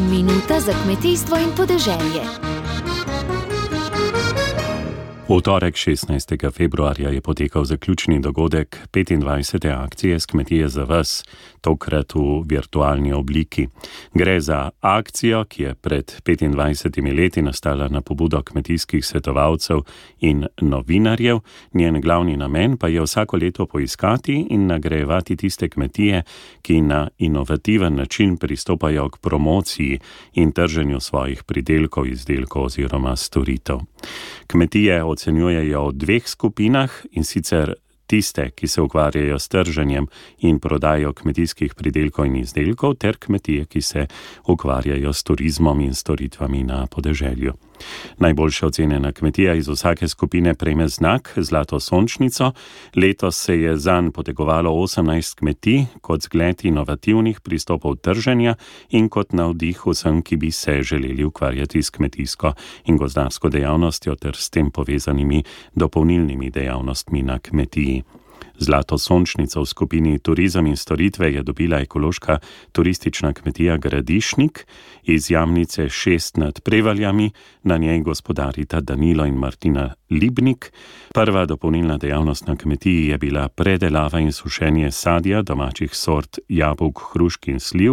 Minuta za kmetijstvo in podeželje. V torek 16. februarja je potekal zaključni dogodek 25. akcije s kmetije za vas, tokrat v virtualni obliki. Gre za akcijo, ki je pred 25 leti nastala na pobudo kmetijskih svetovalcev in novinarjev. Njen glavni namen pa je vsako leto poiskati in nagrajevati tiste kmetije, ki na inovativen način pristopajo k promociji in trženju svojih pridelkov, izdelkov oziroma storitev. Kmetije ocenjujejo v dveh skupinah in sicer tiste, ki se ukvarjajo s trženjem in prodajo kmetijskih pridelkov in izdelkov, ter kmetije, ki se ukvarjajo s turizmom in storitvami na podeželju. Najboljša ocenjena kmetija iz vsake skupine prejme znak Zlato sončnico. Letos se je zanj potegovalo 18 kmetij kot zgled inovativnih pristopov trženja in kot navdih vsem, ki bi se želeli ukvarjati s kmetijsko in gozdarsko dejavnostjo ter s tem povezanimi dopolnilnimi dejavnostmi na kmetiji. Zlato sončnico v skupini Turizem in storitve je dobila ekološka turistična kmetija Gradišnik iz jamnice šest nad prevaljami, na njej gospodarita Danilo in Martina Libnik. Prva dopolnilna dejavnost na kmetiji je bila predelava in sušenje sadja domačih sort jabolk, hrušk in sliv,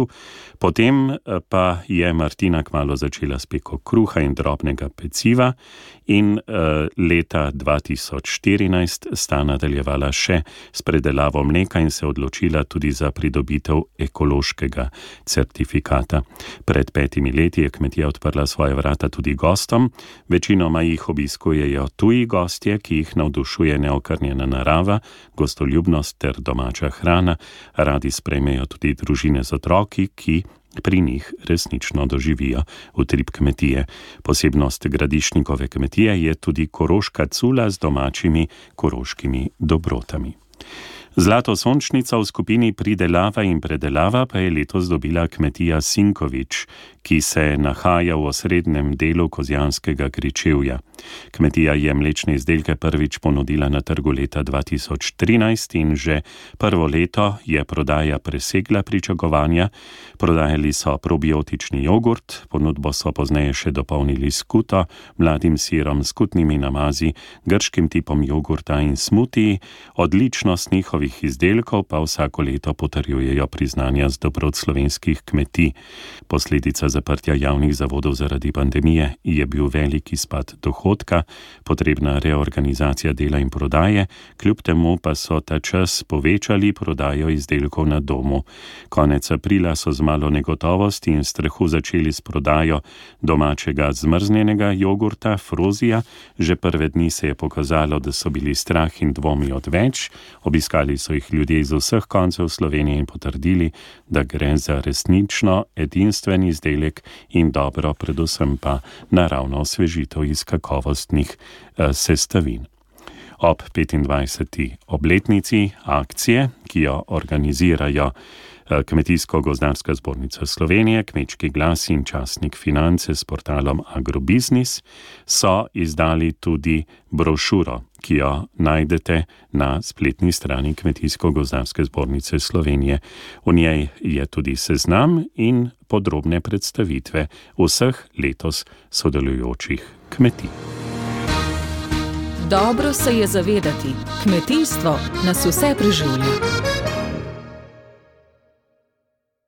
potem eh, pa je Martina kmalo začela s peko kruha in drobnega peciva in uh, leta 2014 sta nadaljevala še s predelavo mleka in se odločila tudi za pridobitev ekološkega certifikata. Pred petimi leti je kmetija odprla svoje vrata tudi gostom, večinoma jih obiskujejo tuji gostje, ki jih navdušuje neokrnjena narava, gostoljubnost ter domača hrana, radi sprejmejo tudi družine z otroki, ki pri njih resnično doživijo utrip kmetije. Posebnost gradišnikove kmetije je tudi koroška cula z domačimi koroškimi dobrotami. Zlato sončnico v skupini pridelava in predelava pa je letos dobila kmetija Sinkovič, ki se nahaja v osrednjem delu Kozjanskega kričevja. Kmetija je mlečne izdelke prvič ponudila na trgu leta 2013 in že prvo leto je prodaja presegla pričakovanja. Prodajali so probiotični jogurt, ponudbo so pozneje še dopolnili s kuto, mladim sirom, skutnimi namazi, grškim tipom jogurta in smutiji, odličnost njihovih novih izdelkov pa vsako leto potrjujejo priznanja z dobrot slovenskih kmetij. Posledica zaprtja javnih zavodov zaradi pandemije je bil veliki spad dohodka, potrebna reorganizacija dela in prodaje, kljub temu pa so ta čas povečali prodajo izdelkov na domu. Konec aprila so z malo negotovosti in strahu začeli s prodajo domačega zmrznjenega jogurta Frozija, že prve dni se je pokazalo, da so bili strah in dvomi odveč, obiskali so jih ljudje iz vseh koncev Slovenije in potrdili, da gre za resnično edinstven izdelek in dobro, predvsem pa naravno osvežitev iz kakovostnih eh, sestavin. Ob 25. obletnici akcije, ki jo organizirajo Kmetijsko-gozdarska zbornica Slovenije, Kmečki glas in časnik finance s portalom Agrobiznis so izdali tudi brošuro, ki jo najdete na spletni strani Kmetijsko-gozdarske zbornice Slovenije. V njej je tudi seznam in podrobne predstavitve vseh letos sodelujočih kmetij. Dobro se je zavedati, kmetijstvo nas vse preživlja.